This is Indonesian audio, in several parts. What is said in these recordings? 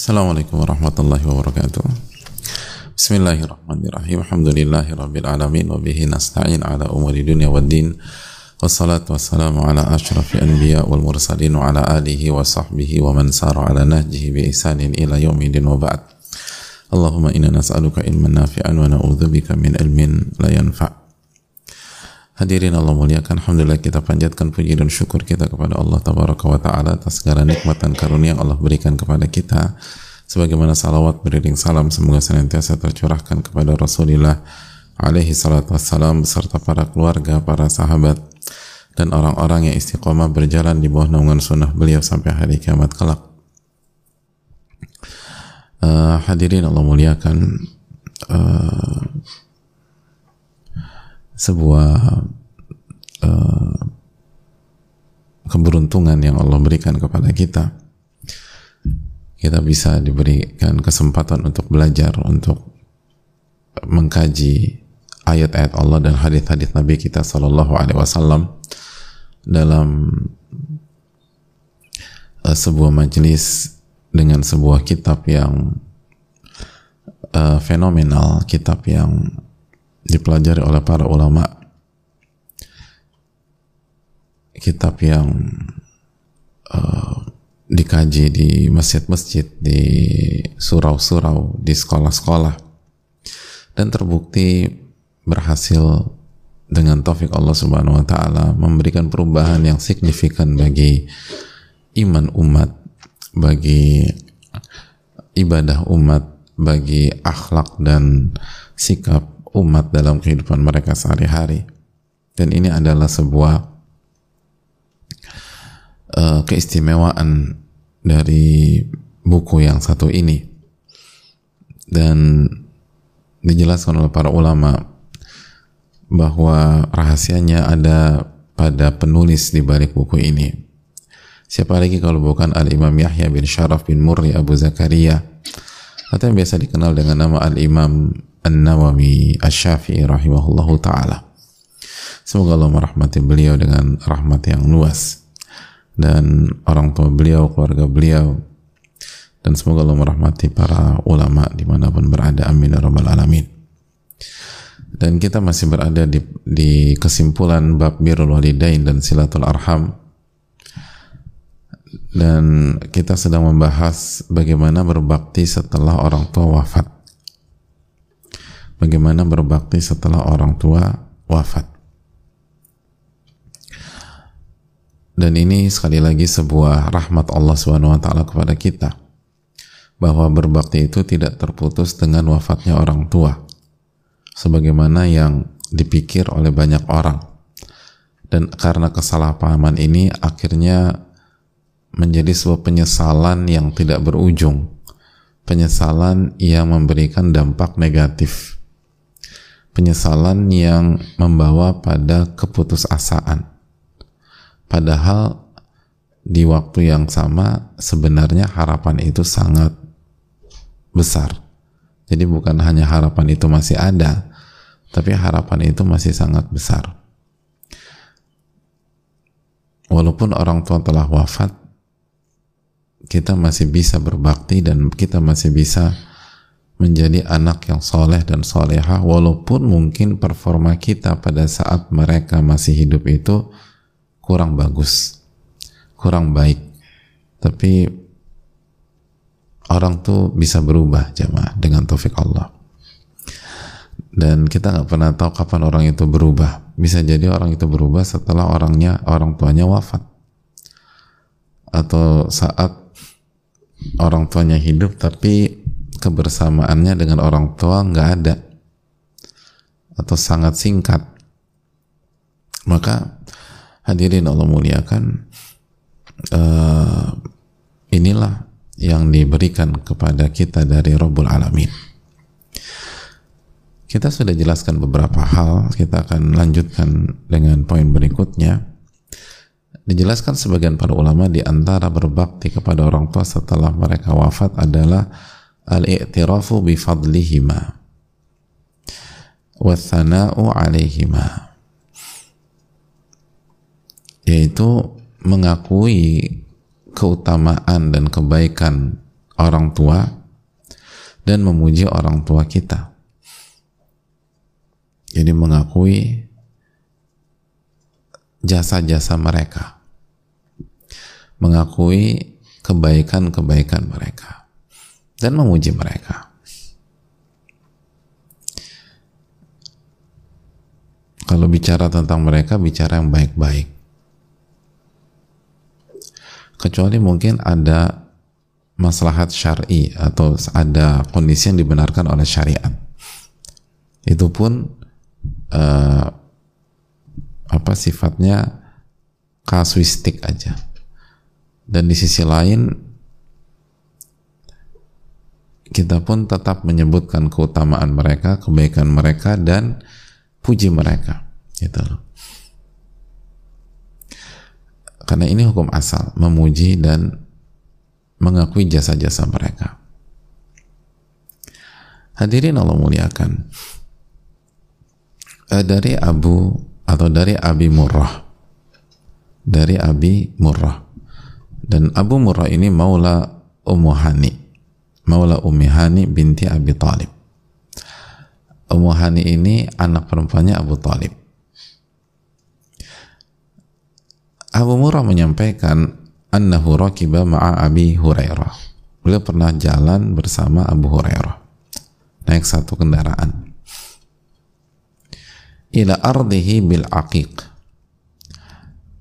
Assalamualaikum warahmatullahi wabarakatuh. Bismillahirrahmanirrahim. Alhamdulillahi rabbil alamin wa bihi nasta'in ala umuri dunya waddin. Wassalatu wassalamu ala ashrafi anbiya wal mursalin wa ala alihi wa sahbihi wa man sara ala nahjihi bi ihsanin ila yaumidin wa ba'd. Allahumma inna nas'aluka ilman nafi'an wa na'udzubika min ilmin la yanfa'. Hadirin Allah muliakan Alhamdulillah kita panjatkan puji dan syukur kita kepada Allah Tabaraka wa Ta'ala atas segala nikmat dan karunia Allah berikan kepada kita. Sebagaimana salawat beriring salam semoga senantiasa tercurahkan kepada Rasulullah alaihi salatu wassalam beserta para keluarga, para sahabat dan orang-orang yang istiqomah berjalan di bawah naungan sunnah beliau sampai hari kiamat kelak. Uh, hadirin Allah muliakan uh, sebuah uh, keberuntungan yang Allah berikan kepada kita. Kita bisa diberikan kesempatan untuk belajar untuk mengkaji ayat-ayat Allah dan hadis-hadis Nabi kita Shallallahu Alaihi Wasallam dalam uh, sebuah majelis dengan sebuah kitab yang uh, fenomenal, kitab yang dipelajari oleh para ulama. Kitab yang uh, dikaji di masjid-masjid di surau-surau di sekolah-sekolah. Dan terbukti berhasil dengan taufik Allah Subhanahu wa taala memberikan perubahan yang signifikan bagi iman umat bagi ibadah umat bagi akhlak dan sikap umat dalam kehidupan mereka sehari-hari. Dan ini adalah sebuah uh, keistimewaan dari buku yang satu ini. Dan dijelaskan oleh para ulama bahwa rahasianya ada pada penulis di balik buku ini. Siapa lagi kalau bukan Al-Imam Yahya bin Sharaf bin Murri Abu Zakaria? Atau yang biasa dikenal dengan nama Al-Imam An-Nawawi Asy-Syafi'i rahimahullahu taala. Semoga Allah merahmati beliau dengan rahmat yang luas. Dan orang tua beliau, keluarga beliau. Dan semoga Allah merahmati para ulama di mana pun berada. Amin ya rabbal alamin. Dan kita masih berada di, di kesimpulan bab birrul walidain dan silatul arham. Dan kita sedang membahas bagaimana berbakti setelah orang tua wafat bagaimana berbakti setelah orang tua wafat. Dan ini sekali lagi sebuah rahmat Allah SWT kepada kita. Bahwa berbakti itu tidak terputus dengan wafatnya orang tua. Sebagaimana yang dipikir oleh banyak orang. Dan karena kesalahpahaman ini akhirnya menjadi sebuah penyesalan yang tidak berujung. Penyesalan yang memberikan dampak negatif penyesalan yang membawa pada keputusasaan. Padahal di waktu yang sama sebenarnya harapan itu sangat besar. Jadi bukan hanya harapan itu masih ada, tapi harapan itu masih sangat besar. Walaupun orang tua telah wafat, kita masih bisa berbakti dan kita masih bisa menjadi anak yang soleh dan solehah walaupun mungkin performa kita pada saat mereka masih hidup itu kurang bagus kurang baik. Tapi orang tuh bisa berubah jamaah dengan taufik Allah. Dan kita nggak pernah tahu kapan orang itu berubah. Bisa jadi orang itu berubah setelah orangnya orang tuanya wafat. Atau saat orang tuanya hidup tapi kebersamaannya dengan orang tua nggak ada. Atau sangat singkat. Maka hadirin Allah muliakan uh, inilah yang diberikan kepada kita dari Rabbul Alamin. Kita sudah jelaskan beberapa hal kita akan lanjutkan dengan poin berikutnya. Dijelaskan sebagian para ulama di antara berbakti kepada orang tua setelah mereka wafat adalah al-i'tirafu bi fadlihima wa thana'u alaihima yaitu mengakui keutamaan dan kebaikan orang tua dan memuji orang tua kita. Jadi mengakui jasa-jasa mereka. Mengakui kebaikan-kebaikan mereka dan memuji mereka. Kalau bicara tentang mereka, bicara yang baik-baik. Kecuali mungkin ada maslahat syar'i atau ada kondisi yang dibenarkan oleh syariat. Itu pun uh, apa sifatnya kasuistik aja. Dan di sisi lain kita pun tetap menyebutkan keutamaan mereka, kebaikan mereka dan puji mereka. Gitu loh. Karena ini hukum asal memuji dan mengakui jasa-jasa mereka. Hadirin Allah muliakan. Eh, dari Abu atau dari Abi Murrah. Dari Abi Murrah. Dan Abu Murrah ini maula Ummu Hani maula Ummi Hani binti Abi Talib Ummu Hani ini anak perempuannya Abu Talib. Abu Murrah menyampaikan annahu rakiba ma'a Abi Hurairah. Beliau pernah jalan bersama Abu Hurairah. Naik satu kendaraan. Ila ardihi bil aqiq.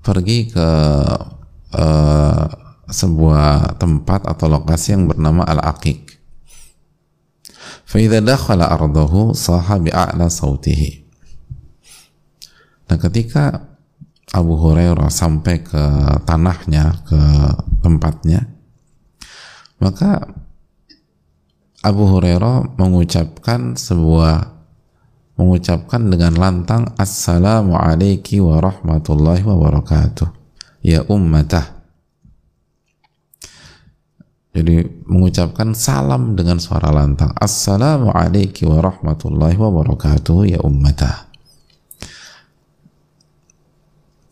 Pergi ke uh, sebuah tempat atau lokasi yang bernama Al-Aqiq فَإِذَا دَخَلَ أَرْضَهُ صَاحَ بِأَعْلَى صَوْتِهِ Nah ketika Abu Hurairah sampai ke tanahnya, ke tempatnya, maka Abu Hurairah mengucapkan sebuah mengucapkan dengan lantang Assalamu alayki wa rahmatullahi wa barakatuh ya ummatah jadi mengucapkan salam dengan suara lantang. Assalamualaikum warahmatullahi wabarakatuh ya ummata.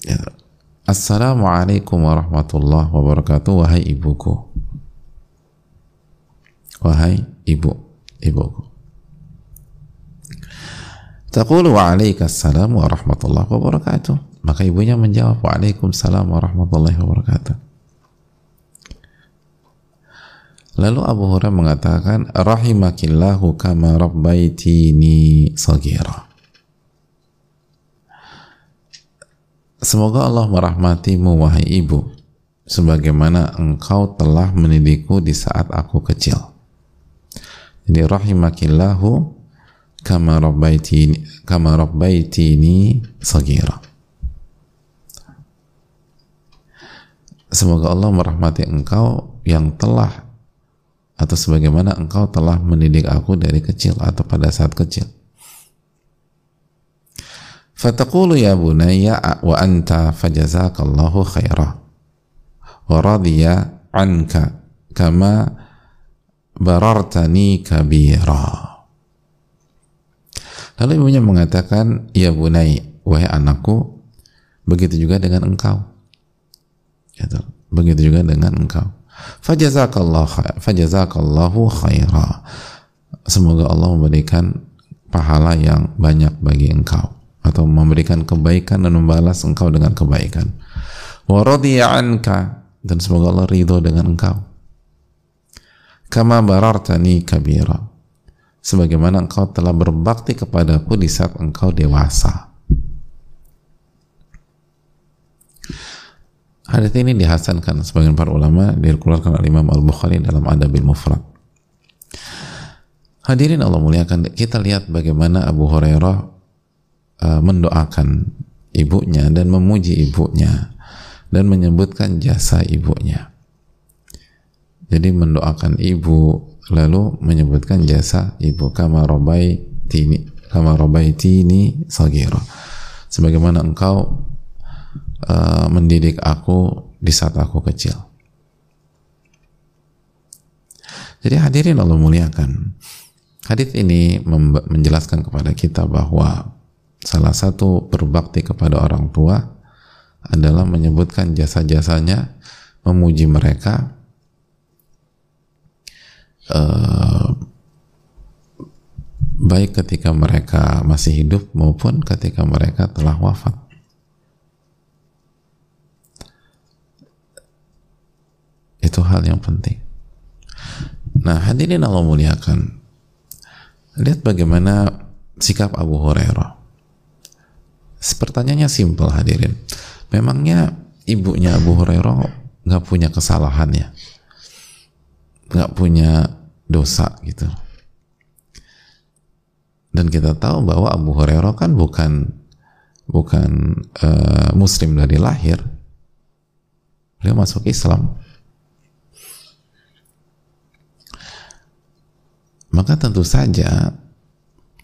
Ya. Assalamualaikum warahmatullahi wabarakatuh wahai ibuku. Wahai ibu, ibuku. Taqulu wa alaikassalam warahmatullahi wabarakatuh. Maka ibunya menjawab waalaikumsalam warahmatullahi wabarakatuh. Lalu Abu Hurairah mengatakan, Rahimakillahu kama rabbaitini sagira. Semoga Allah merahmatimu wahai ibu, sebagaimana engkau telah mendidikku di saat aku kecil. Jadi rahimakillahu kama rabbaitini kama rabbaitini sagira. Semoga Allah merahmati engkau yang telah atau sebagaimana engkau telah mendidik aku dari kecil atau pada saat kecil. Fataqulu ya bunayya wa anta fajazakallahu khairah wa radiya anka kama barartani kabira. Lalu ibunya mengatakan, Ya bunai, wahai anakku, begitu juga dengan engkau. Gitu. Begitu juga dengan engkau fajazakallahu khaira. Semoga Allah memberikan pahala yang banyak bagi engkau atau memberikan kebaikan dan membalas engkau dengan kebaikan. Wa anka dan semoga Allah ridho dengan engkau. Kama barartani kabira sebagaimana engkau telah berbakti kepadaku di saat engkau dewasa Hadis ini dihasankan sebagian para ulama dikeluarkan oleh Imam Al-Bukhari dalam Adabil Mufrad. Hadirin Allah muliakan, kita lihat bagaimana Abu Hurairah uh, mendoakan ibunya dan memuji ibunya dan menyebutkan jasa ibunya. Jadi mendoakan ibu lalu menyebutkan jasa ibu kama tini kama tini sagira. Sebagaimana engkau uh, mendidik aku di saat aku kecil. Jadi hadirin Allah muliakan. Hadis ini menjelaskan kepada kita bahwa salah satu berbakti kepada orang tua adalah menyebutkan jasa-jasanya, memuji mereka, uh, baik ketika mereka masih hidup maupun ketika mereka telah wafat. Itu hal yang penting. Nah, hadirin Allah muliakan. Lihat bagaimana sikap Abu Hurairah. Pertanyaannya simpel hadirin. Memangnya ibunya Abu Hurairah nggak punya kesalahan ya? Nggak punya dosa gitu. Dan kita tahu bahwa Abu Hurairah kan bukan bukan uh, muslim dari lahir. Beliau masuk Islam. Maka tentu saja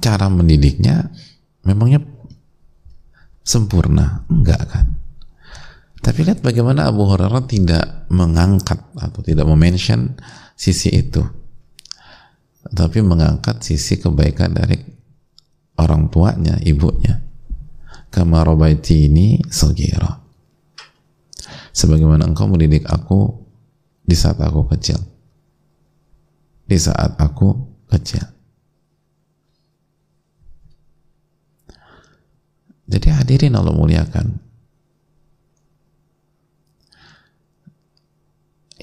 cara mendidiknya memangnya sempurna? Enggak kan? Tapi lihat bagaimana Abu Hurairah tidak mengangkat atau tidak memention sisi itu. Tapi mengangkat sisi kebaikan dari orang tuanya, ibunya. Kama robaiti ini sagira. Sebagaimana engkau mendidik aku di saat aku kecil. Di saat aku kecil. Jadi hadirin Allah muliakan.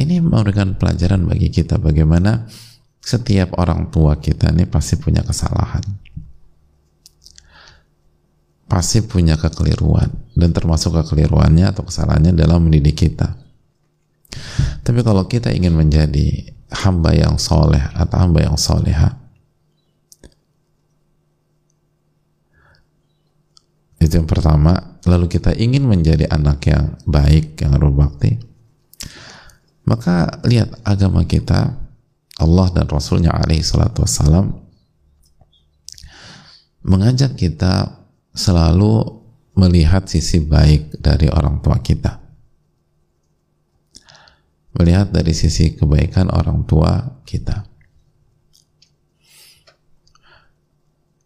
Ini memberikan pelajaran bagi kita bagaimana setiap orang tua kita ini pasti punya kesalahan pasti punya kekeliruan dan termasuk kekeliruannya atau kesalahannya dalam mendidik kita tapi kalau kita ingin menjadi hamba yang soleh atau hamba yang soleha. Itu yang pertama. Lalu kita ingin menjadi anak yang baik yang berbakti maka lihat agama kita Allah dan Rasulnya alaihi salatu wassalam mengajak kita selalu melihat sisi baik dari orang tua kita. Melihat dari sisi kebaikan orang tua kita.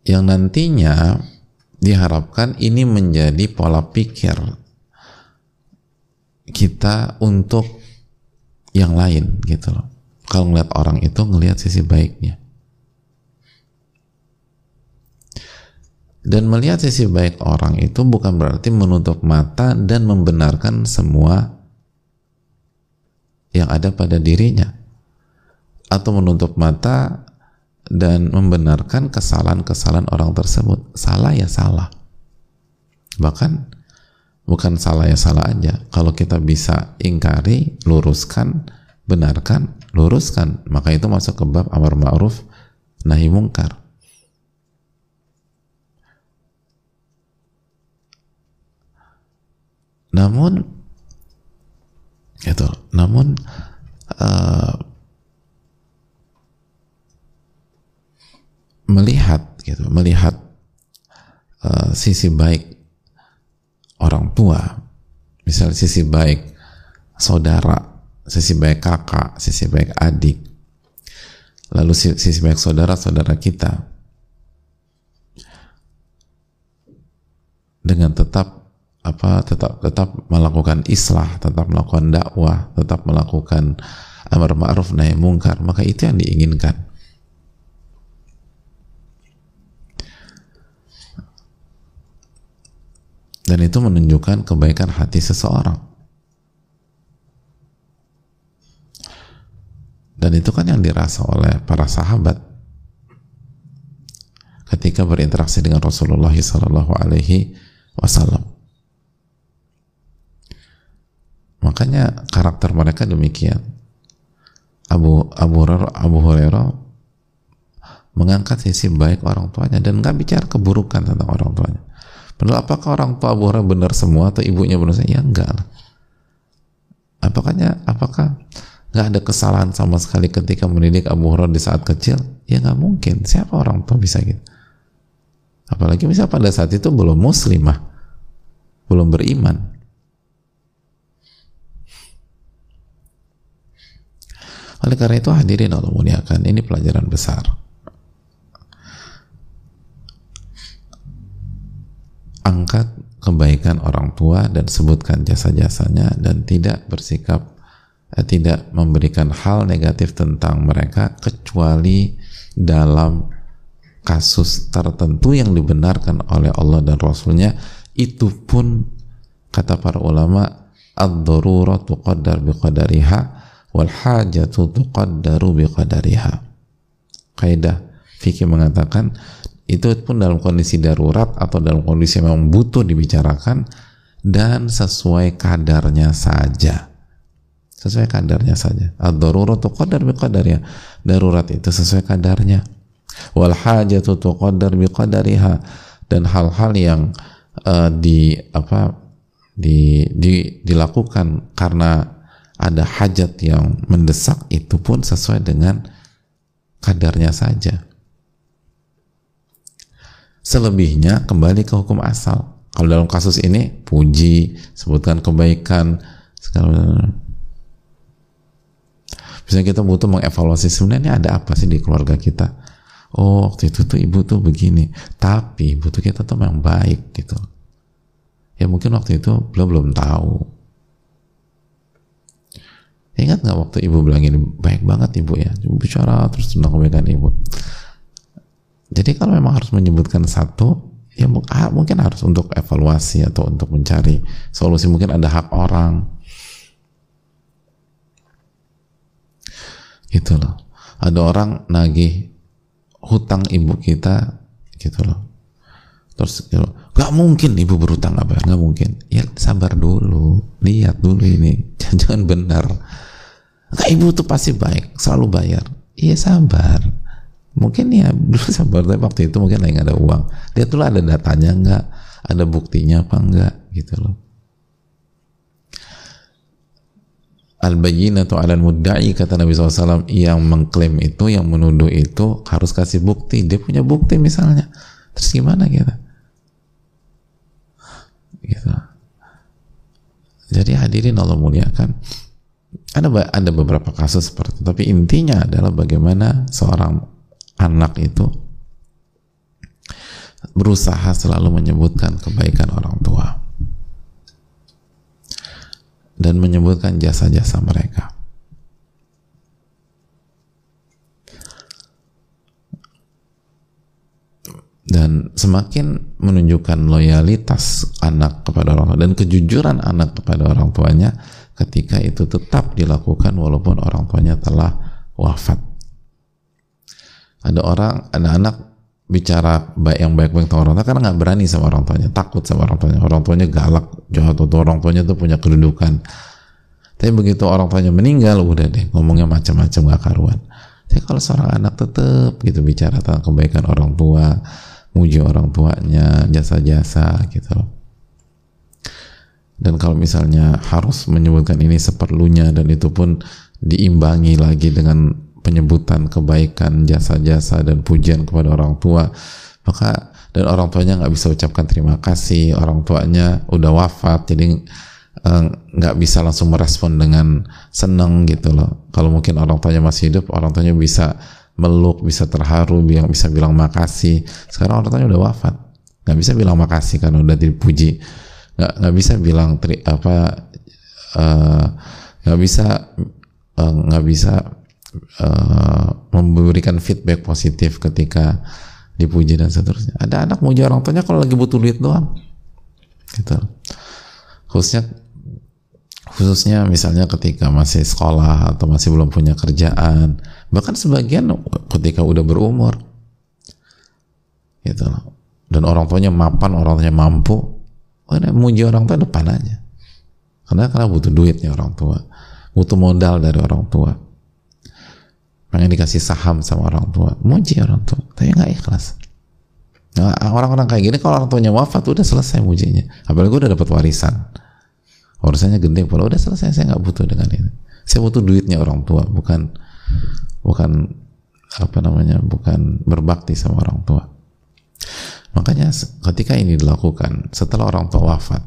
Yang nantinya diharapkan ini menjadi pola pikir kita untuk yang lain gitu loh. Kalau ngeliat orang itu ngelihat sisi baiknya. Dan melihat sisi baik orang itu bukan berarti menutup mata dan membenarkan semua yang ada pada dirinya. Atau menutup mata dan membenarkan kesalahan-kesalahan orang tersebut. Salah ya salah. Bahkan bukan salah ya salah aja. Kalau kita bisa ingkari, luruskan, benarkan, luruskan. Maka itu masuk ke bab amar ma'ruf nahi mungkar namun itu namun uh, melihat gitu melihat uh, sisi baik orang tua misal sisi baik saudara sisi baik kakak sisi baik adik lalu sisi baik saudara-saudara kita dengan tetap apa tetap tetap melakukan islah, tetap melakukan dakwah, tetap melakukan amar ma'ruf nahi mungkar, maka itu yang diinginkan. Dan itu menunjukkan kebaikan hati seseorang. Dan itu kan yang dirasa oleh para sahabat ketika berinteraksi dengan Rasulullah Sallallahu Alaihi Wasallam. Makanya karakter mereka demikian. Abu Abu Abu Hurairah mengangkat sisi baik orang tuanya dan nggak bicara keburukan tentang orang tuanya. Padahal apakah orang tua Abu Hurairah benar semua atau ibunya benar semua? Ya enggak lah. Apakahnya apakah nggak ada kesalahan sama sekali ketika mendidik Abu Hurairah di saat kecil? Ya nggak mungkin. Siapa orang tua bisa gitu? Apalagi misalnya pada saat itu belum muslimah, belum beriman. Oleh karena itu hadirin Allah muliakan, ini pelajaran besar. Angkat kebaikan orang tua dan sebutkan jasa-jasanya dan tidak bersikap eh, tidak memberikan hal negatif tentang mereka kecuali dalam kasus tertentu yang dibenarkan oleh Allah dan Rasulnya itu pun kata para ulama ad-daruratu qaddar biqadariha wal hajatu tuqaddaru biqadariha. Kaidah fikih mengatakan itu pun dalam kondisi darurat atau dalam kondisi memang butuh dibicarakan dan sesuai kadarnya saja. Sesuai kadarnya saja. Ad-daruratu qadar biqadariha darurat itu sesuai kadarnya. Wal hajatu tuqaddar biqadariha dan hal-hal yang uh, di apa di, di dilakukan karena ada hajat yang mendesak itu pun sesuai dengan kadarnya saja Selebihnya kembali ke hukum asal. Kalau dalam kasus ini puji, sebutkan kebaikan, segala Misalnya kita butuh mengevaluasi sebenarnya ada apa sih di keluarga kita. Oh waktu itu tuh ibu tuh begini, tapi ibu tuh kita tuh memang baik gitu. Ya mungkin waktu itu belum belum tahu. Ingat nggak waktu ibu bilang ini baik banget ibu ya, ibu bicara terus tentang kebaikan ibu. Jadi kalau memang harus menyebutkan satu, ya ah, mungkin harus untuk evaluasi atau untuk mencari solusi. Mungkin ada hak orang. Gitu loh. Ada orang nagih hutang ibu kita, gitu loh. Terus gitu, gak mungkin ibu berhutang apa? Gak mungkin. Ya sabar dulu, lihat dulu ini, jangan benar. Gak ibu tuh pasti baik, selalu bayar. Iya sabar. Mungkin ya dulu sabar tapi waktu itu mungkin lagi nggak ada uang. Dia tuh ada datanya nggak? Ada buktinya apa enggak gitu loh. Al atau al mudda'i kata Nabi SAW yang mengklaim itu yang menuduh itu harus kasih bukti. Dia punya bukti misalnya. Terus gimana gitu gitu jadi hadirin Allah muliakan ada ada beberapa kasus seperti itu tapi intinya adalah bagaimana seorang anak itu berusaha selalu menyebutkan kebaikan orang tua dan menyebutkan jasa-jasa mereka. Dan semakin menunjukkan loyalitas anak kepada orang tua dan kejujuran anak kepada orang tuanya ketika itu tetap dilakukan walaupun orang tuanya telah wafat. Ada orang ada anak bicara baik yang baik-baik tentang orang tua karena nggak berani sama orang tuanya takut sama orang tuanya. Orang tuanya galak jahat atau orang tuanya tuh punya kedudukan. Tapi begitu orang tuanya meninggal udah deh ngomongnya macam-macam gak karuan. Tapi kalau seorang anak tetap gitu bicara tentang kebaikan orang tua muji orang tuanya jasa-jasa gitu loh. Dan kalau misalnya harus menyebutkan ini seperlunya dan itu pun diimbangi lagi dengan penyebutan kebaikan jasa-jasa dan pujian kepada orang tua maka dan orang tuanya nggak bisa ucapkan terima kasih orang tuanya udah wafat jadi eh, nggak uh, bisa langsung merespon dengan seneng gitu loh. Kalau mungkin orang tuanya masih hidup orang tuanya bisa meluk bisa terharu bilang bisa bilang makasih sekarang orang tuanya udah wafat nggak bisa bilang makasih karena udah dipuji nggak nggak bisa bilang tri, apa eh, nggak uh, bisa eh, nggak uh, bisa uh, memberikan feedback positif ketika dipuji dan seterusnya. Ada anak muji orang tuanya kalau lagi butuh duit doang. Gitu. Khususnya khususnya misalnya ketika masih sekolah atau masih belum punya kerjaan, bahkan sebagian ketika udah berumur. Gitu. Dan orang tuanya mapan, orang tuanya mampu, ada muji orang tua depan aja. Karena karena butuh duitnya orang tua, butuh modal dari orang tua. Pengen dikasih saham sama orang tua. Muji orang tua. Tapi nggak ikhlas. Nah, orang-orang kayak gini kalau orang tuanya wafat udah selesai mujinya. Apalagi udah dapat warisan warisannya gede pula udah selesai saya nggak butuh dengan ini saya butuh duitnya orang tua bukan bukan apa namanya bukan berbakti sama orang tua makanya ketika ini dilakukan setelah orang tua wafat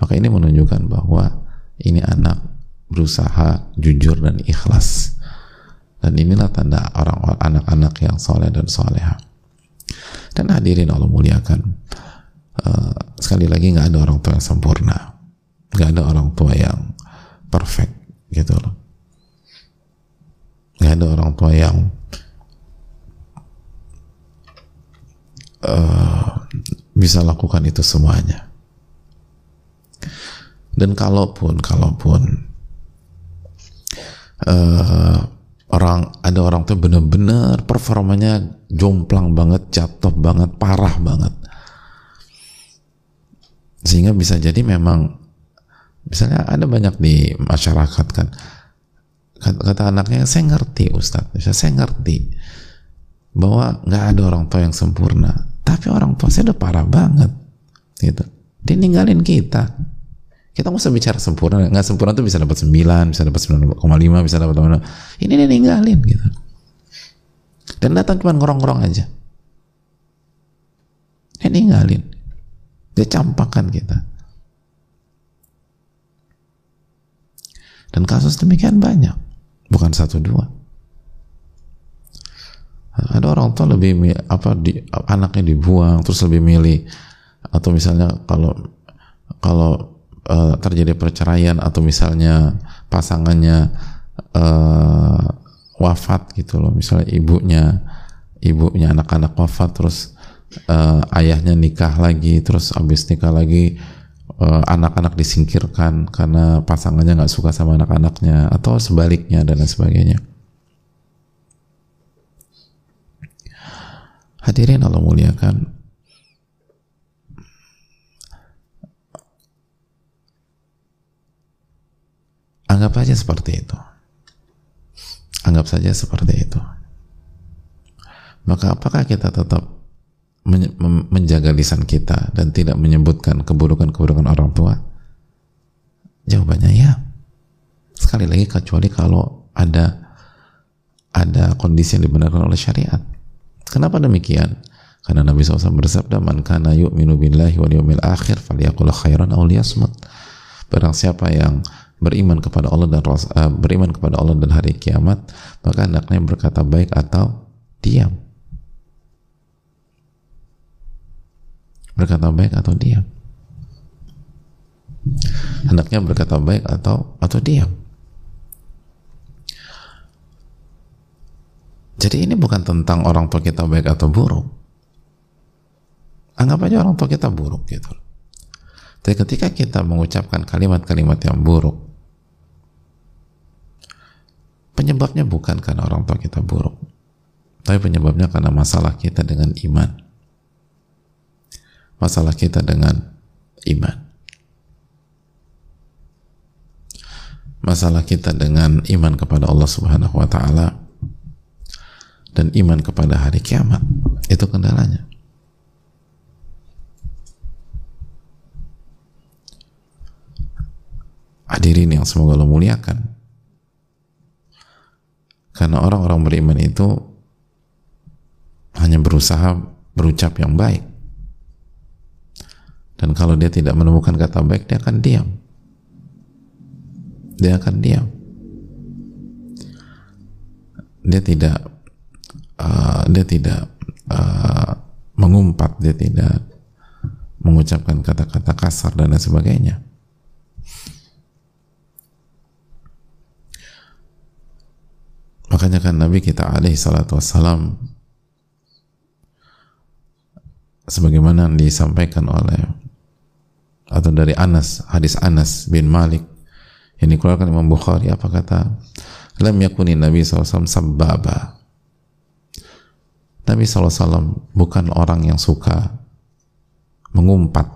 maka ini menunjukkan bahwa ini anak berusaha jujur dan ikhlas dan inilah tanda orang anak-anak yang soleh dan soleha. Dan hadirin Allah muliakan. Uh, sekali lagi nggak ada orang tua yang sempurna, nggak ada orang tua yang perfect gitu loh. Nggak ada orang tua yang uh, bisa lakukan itu semuanya. Dan kalaupun kalaupun uh, orang ada orang tuh bener-bener performanya jomplang banget jatuh banget parah banget. Sehingga bisa jadi memang misalnya ada banyak di masyarakat kan. Kata, anaknya saya ngerti Ustadz. Saya ngerti bahwa nggak ada orang tua yang sempurna tapi orang tua saya udah parah banget gitu. Dia ninggalin kita. Kita nggak usah bicara sempurna. Nggak sempurna tuh bisa dapat 9 bisa dapat 9,5 bisa dapat mana ini dia ninggalin gitu. Dan datang cuma ngorong-ngorong aja. Dia ninggalin. Dia campakkan kita dan kasus demikian banyak. Bukan satu dua. Ada orang tua lebih apa di, anaknya dibuang terus lebih milih. Atau misalnya kalau kalau uh, terjadi perceraian atau misalnya pasangannya uh, wafat gitu loh. Misalnya ibunya ibunya anak-anak wafat terus uh, ayahnya nikah lagi terus habis nikah lagi anak-anak uh, disingkirkan karena pasangannya nggak suka sama anak-anaknya atau sebaliknya dan lain sebagainya hadirin Allah muliakan Anggap saja seperti itu. Anggap saja seperti itu. Maka apakah kita tetap menjaga lisan kita dan tidak menyebutkan keburukan-keburukan orang tua? Jawabannya ya. Sekali lagi kecuali kalau ada ada kondisi yang dibenarkan oleh syariat. Kenapa demikian? Karena Nabi SAW bersabda, "Man kana yu'minu billahi wal yawmil akhir falyaqul khairan aw liyasmut." Barang siapa yang beriman kepada Allah dan uh, beriman kepada Allah dan hari kiamat maka hendaknya berkata baik atau diam berkata baik atau diam. Hendaknya berkata baik atau atau diam. Jadi ini bukan tentang orang tua kita baik atau buruk. Anggap aja orang tua kita buruk gitu. Tapi ketika kita mengucapkan kalimat-kalimat yang buruk Penyebabnya bukan karena orang tua kita buruk, tapi penyebabnya karena masalah kita dengan iman. Masalah kita dengan iman. Masalah kita dengan iman kepada Allah Subhanahu wa taala dan iman kepada hari kiamat. Itu kendalanya. Hadirin yang semoga Allah muliakan. Karena orang-orang beriman itu hanya berusaha berucap yang baik. Dan kalau dia tidak menemukan kata baik, dia akan diam. Dia akan diam. Dia tidak uh, dia tidak uh, mengumpat, dia tidak mengucapkan kata-kata kasar dan lain sebagainya. Makanya kan Nabi kita alaihi salatu wassalam sebagaimana disampaikan oleh atau dari Anas, hadis Anas bin Malik. Yang dikeluarkan Imam Bukhari apa kata? Lam yakuni Nabi SAW sababa Nabi SAW bukan orang yang suka mengumpat.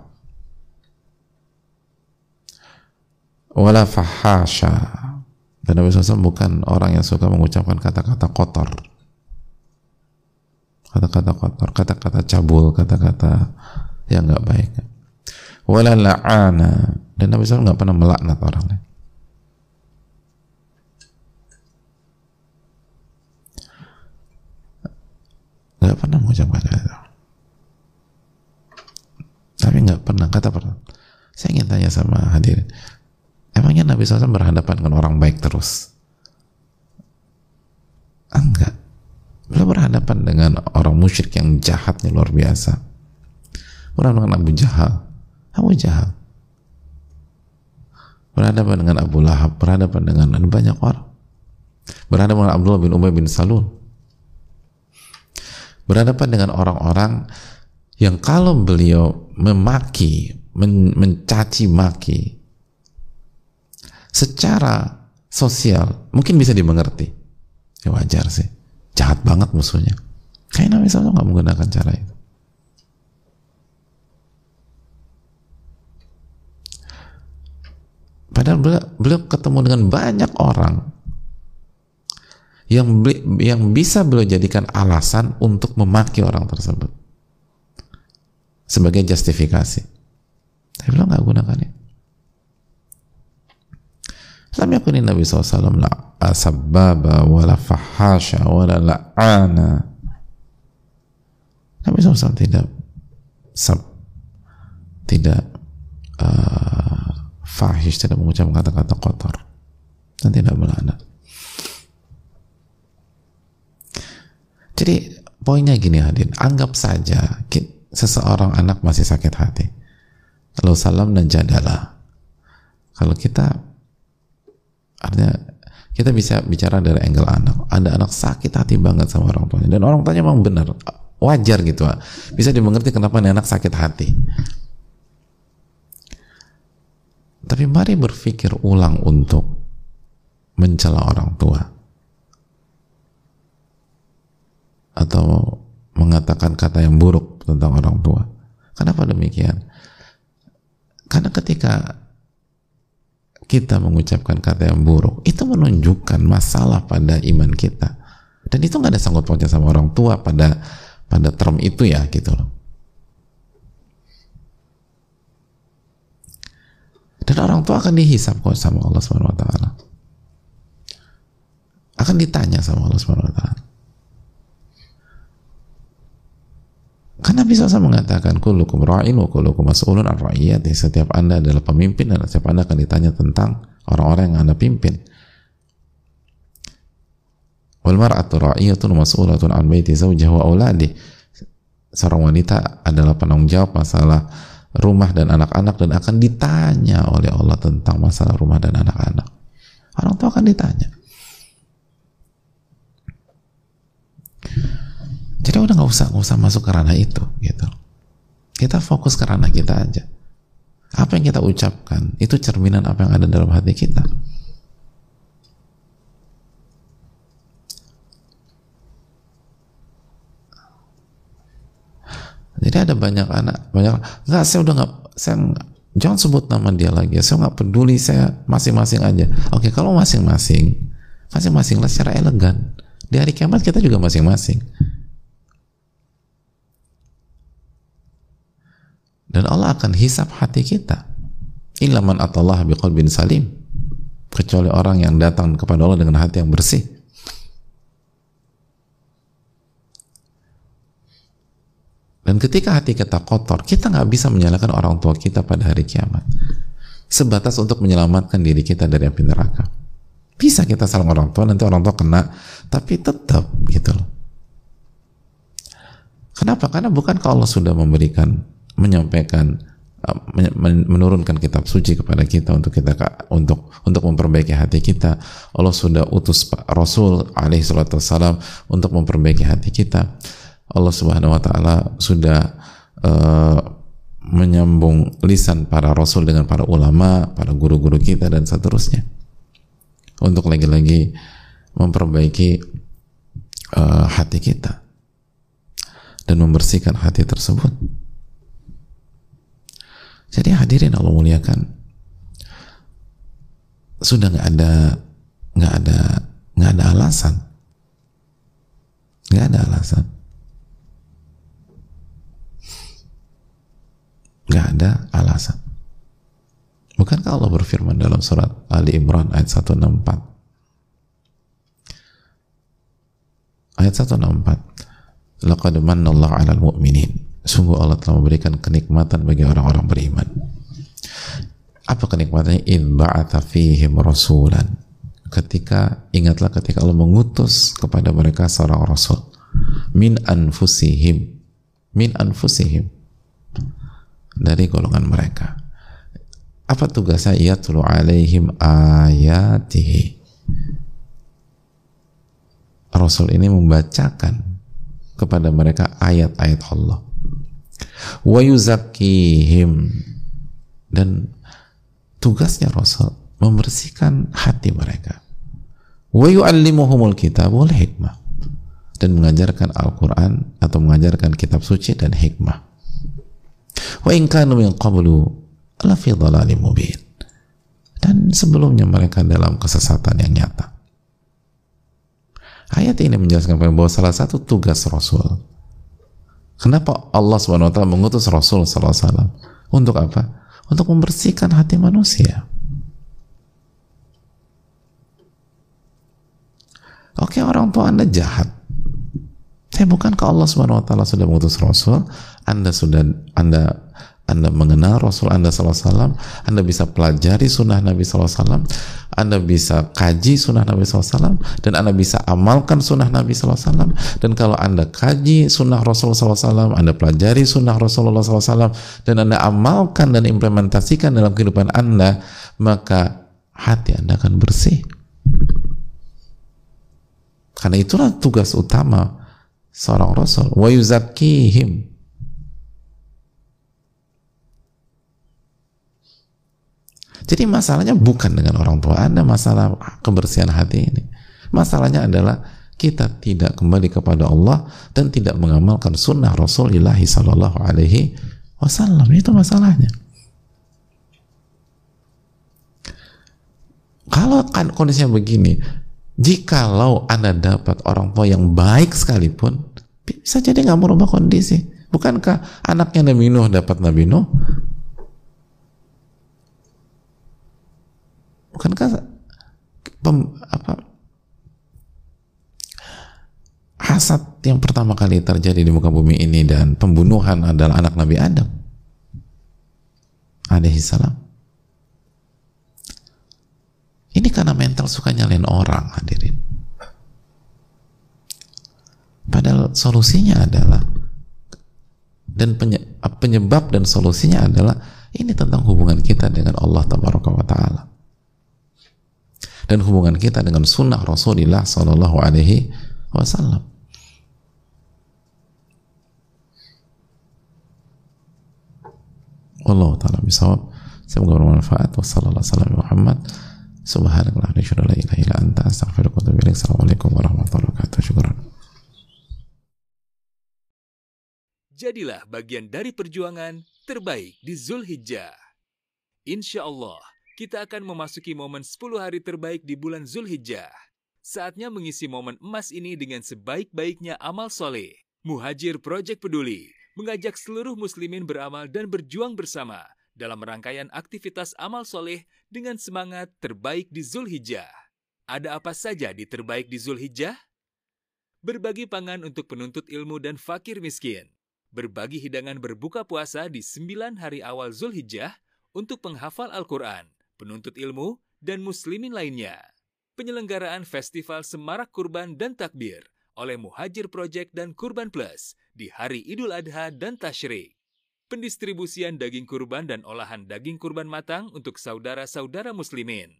Wala fahasha. Dan Nabi SAW bukan orang yang suka mengucapkan kata-kata kotor. Kata-kata kotor, kata-kata cabul, kata-kata yang nggak baik. Wala la'ana. Dan Nabi SAW nggak pernah melaknat orang lain. Nggak pernah mengucapkan kata Tapi nggak pernah, kata pernah. Saya ingin tanya sama hadirin Emangnya Nabi SAW berhadapan dengan orang baik terus? Enggak. Beliau berhadapan dengan orang musyrik yang jahatnya luar biasa. Berhadapan dengan Abu Jahal. Abu Jahal. berhadapan dengan Abu Lahab, berhadapan dengan banyak orang. Berhadapan dengan Abdullah bin Ubay bin Salul. Berhadapan dengan orang-orang yang kalau beliau memaki, men mencaci maki secara sosial mungkin bisa dimengerti. Ya wajar sih. Jahat banget musuhnya. Kayak Nabi SAW nggak menggunakan cara itu. Padahal beliau, beliau ketemu dengan banyak orang yang yang bisa beliau jadikan alasan untuk memaki orang tersebut sebagai justifikasi. Tapi beliau nggak gunakan itu. Lam yakunin Nabi SAW la asababa wala fahasha wala la'ana. Nabi SAW tidak sab, tidak uh, fahish, tidak mengucapkan kata-kata kotor dan tidak melaknat. Jadi poinnya gini hadir, anggap saja seseorang anak masih sakit hati. Lalu salam dan jadalah. Kalau kita artinya kita bisa bicara dari angle anak. Ada anak sakit hati banget sama orang tuanya dan orang tuanya memang benar wajar gitu bisa dimengerti kenapa anak sakit hati tapi mari berpikir ulang untuk mencela orang tua. Atau mengatakan kata yang buruk tentang orang tua. Kenapa demikian? Karena ketika kita mengucapkan kata yang buruk itu menunjukkan masalah pada iman kita. Dan itu nggak ada sangkut pautnya sama orang tua pada pada term itu ya gitu loh. Dan orang tua akan dihisap kok sama Allah Subhanahu wa taala. Akan ditanya sama Allah Subhanahu wa taala. Karena bisa saya mengatakan kulukum ra'in wa kulukum mas'ulun ar Setiap Anda adalah pemimpin dan setiap Anda akan ditanya tentang orang-orang yang Anda pimpin. Wal mar'atu ra'iyatun mas'ulatun an baiti zawjiha wa auladi. Seorang wanita adalah penanggung jawab masalah rumah dan anak-anak dan akan ditanya oleh Allah tentang masalah rumah dan anak-anak. Orang tua akan ditanya. Jadi udah nggak usah nggak usah masuk ke ranah itu, gitu. Kita fokus ke ranah kita aja. Apa yang kita ucapkan itu cerminan apa yang ada dalam hati kita. Jadi ada banyak anak, banyak nggak saya udah nggak saya jangan sebut nama dia lagi. Saya nggak peduli, saya masing-masing aja. Oke, kalau masing-masing, masing-masing lah secara elegan. Di hari kiamat kita juga masing-masing. Dan Allah akan hisap hati kita. Ilaman atallah biqalbin salim. Kecuali orang yang datang kepada Allah dengan hati yang bersih. Dan ketika hati kita kotor, kita nggak bisa menyalahkan orang tua kita pada hari kiamat. Sebatas untuk menyelamatkan diri kita dari api neraka. Bisa kita salah orang tua, nanti orang tua kena, tapi tetap gitu loh. Kenapa? Karena bukan Allah sudah memberikan, menyampaikan, uh, menurunkan kitab suci kepada kita untuk kita untuk untuk memperbaiki hati kita. Allah sudah utus Rasul alaihi salatu untuk memperbaiki hati kita Allah Subhanahu wa taala sudah uh, menyambung lisan para rasul dengan para ulama, para guru-guru kita dan seterusnya. Untuk lagi-lagi memperbaiki uh, hati kita dan membersihkan hati tersebut. Jadi hadirin Allah muliakan sudah nggak ada nggak ada nggak ada alasan nggak ada alasan Gak ada alasan. Bukankah Allah berfirman dalam surat Ali Imran ayat 164? Ayat 164. Laqad manna Allah 'alal mu'minin. Sungguh Allah telah memberikan kenikmatan bagi orang-orang beriman. Apa kenikmatannya? In ba'atha fihim rasulan. Ketika ingatlah ketika Allah mengutus kepada mereka seorang rasul min anfusihim min anfusihim dari golongan mereka. apa tugasnya yatlu alaihim ayatihi? Rasul ini membacakan kepada mereka ayat-ayat Allah. Wa yuzakkihim. Dan tugasnya Rasul membersihkan hati mereka. Wa yu'allimuhumul kitab wal hikmah. Dan mengajarkan Al-Quran atau mengajarkan kitab suci dan hikmah wa in kanu min qablu la fi mubin dan sebelumnya mereka dalam kesesatan yang nyata ayat ini menjelaskan bahwa salah satu tugas Rasul kenapa Allah SWT mengutus Rasul SAW untuk apa? untuk membersihkan hati manusia Oke orang tua anda jahat. Saya bukankah Allah Subhanahu Wa Taala sudah mengutus Rasul? Anda sudah anda anda mengenal Rasul Anda SAW, Anda bisa pelajari sunnah Nabi SAW, Anda bisa kaji sunnah Nabi SAW, dan Anda bisa amalkan sunnah Nabi SAW. Dan kalau Anda kaji sunnah Rasul SAW, Anda pelajari sunnah Rasulullah SAW, dan Anda amalkan dan implementasikan dalam kehidupan Anda, maka hati Anda akan bersih. Karena itulah tugas utama seorang rasul. Wa. Jadi masalahnya bukan dengan orang tua Anda masalah kebersihan hati ini. Masalahnya adalah kita tidak kembali kepada Allah dan tidak mengamalkan sunnah Rasulullah Sallallahu Alaihi Wasallam itu masalahnya. Kalau kan kondisinya begini, Jikalau Anda dapat orang tua yang baik sekalipun, bisa jadi nggak merubah kondisi. Bukankah anaknya Nabi Nuh dapat Nabi Nuh? Bukankah pem, apa, hasad yang pertama kali terjadi di muka bumi ini dan pembunuhan adalah anak Nabi Adam alaihi salam ini karena mental suka nyalain orang hadirin. Padahal solusinya adalah dan penyebab dan solusinya adalah ini tentang hubungan kita dengan Allah taala. Dan hubungan kita dengan sunnah Rasulullah sallallahu alaihi wasallam. Allah taala bisawab. Semoga bermanfaat. Wassalamualaikum atubu ilaik. Assalamualaikum warahmatullahi wabarakatuh. Jadilah bagian dari perjuangan terbaik di Zulhijjah. Insya Allah, kita akan memasuki momen 10 hari terbaik di bulan Zulhijjah. Saatnya mengisi momen emas ini dengan sebaik-baiknya amal soleh. Muhajir Project Peduli mengajak seluruh muslimin beramal dan berjuang bersama dalam rangkaian aktivitas amal soleh dengan semangat terbaik di Zulhijjah. Ada apa saja di terbaik di Zulhijjah? Berbagi pangan untuk penuntut ilmu dan fakir miskin. Berbagi hidangan berbuka puasa di sembilan hari awal Zulhijjah untuk penghafal Al-Quran, penuntut ilmu, dan muslimin lainnya. Penyelenggaraan Festival Semarak Kurban dan Takbir oleh Muhajir Project dan Kurban Plus di hari Idul Adha dan Tashrik pendistribusian daging kurban dan olahan daging kurban matang untuk saudara-saudara muslimin.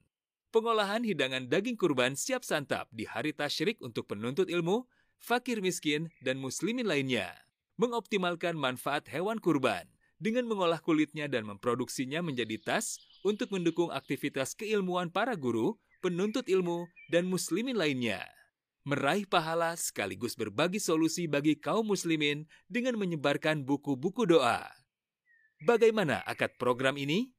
Pengolahan hidangan daging kurban siap santap di hari tasyrik untuk penuntut ilmu, fakir miskin, dan muslimin lainnya. Mengoptimalkan manfaat hewan kurban dengan mengolah kulitnya dan memproduksinya menjadi tas untuk mendukung aktivitas keilmuan para guru, penuntut ilmu, dan muslimin lainnya meraih pahala sekaligus berbagi solusi bagi kaum muslimin dengan menyebarkan buku-buku doa. Bagaimana akad program ini?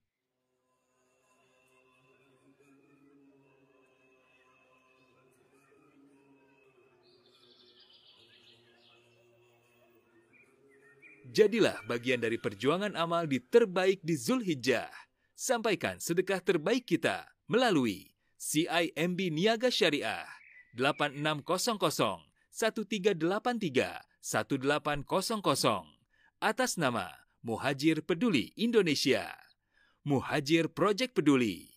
Jadilah bagian dari perjuangan amal di terbaik di Zulhijjah. Sampaikan sedekah terbaik kita melalui CIMB Niaga Syariah 8600 1383 1800 atas nama Muhajir Peduli Indonesia. Muhajir Project Peduli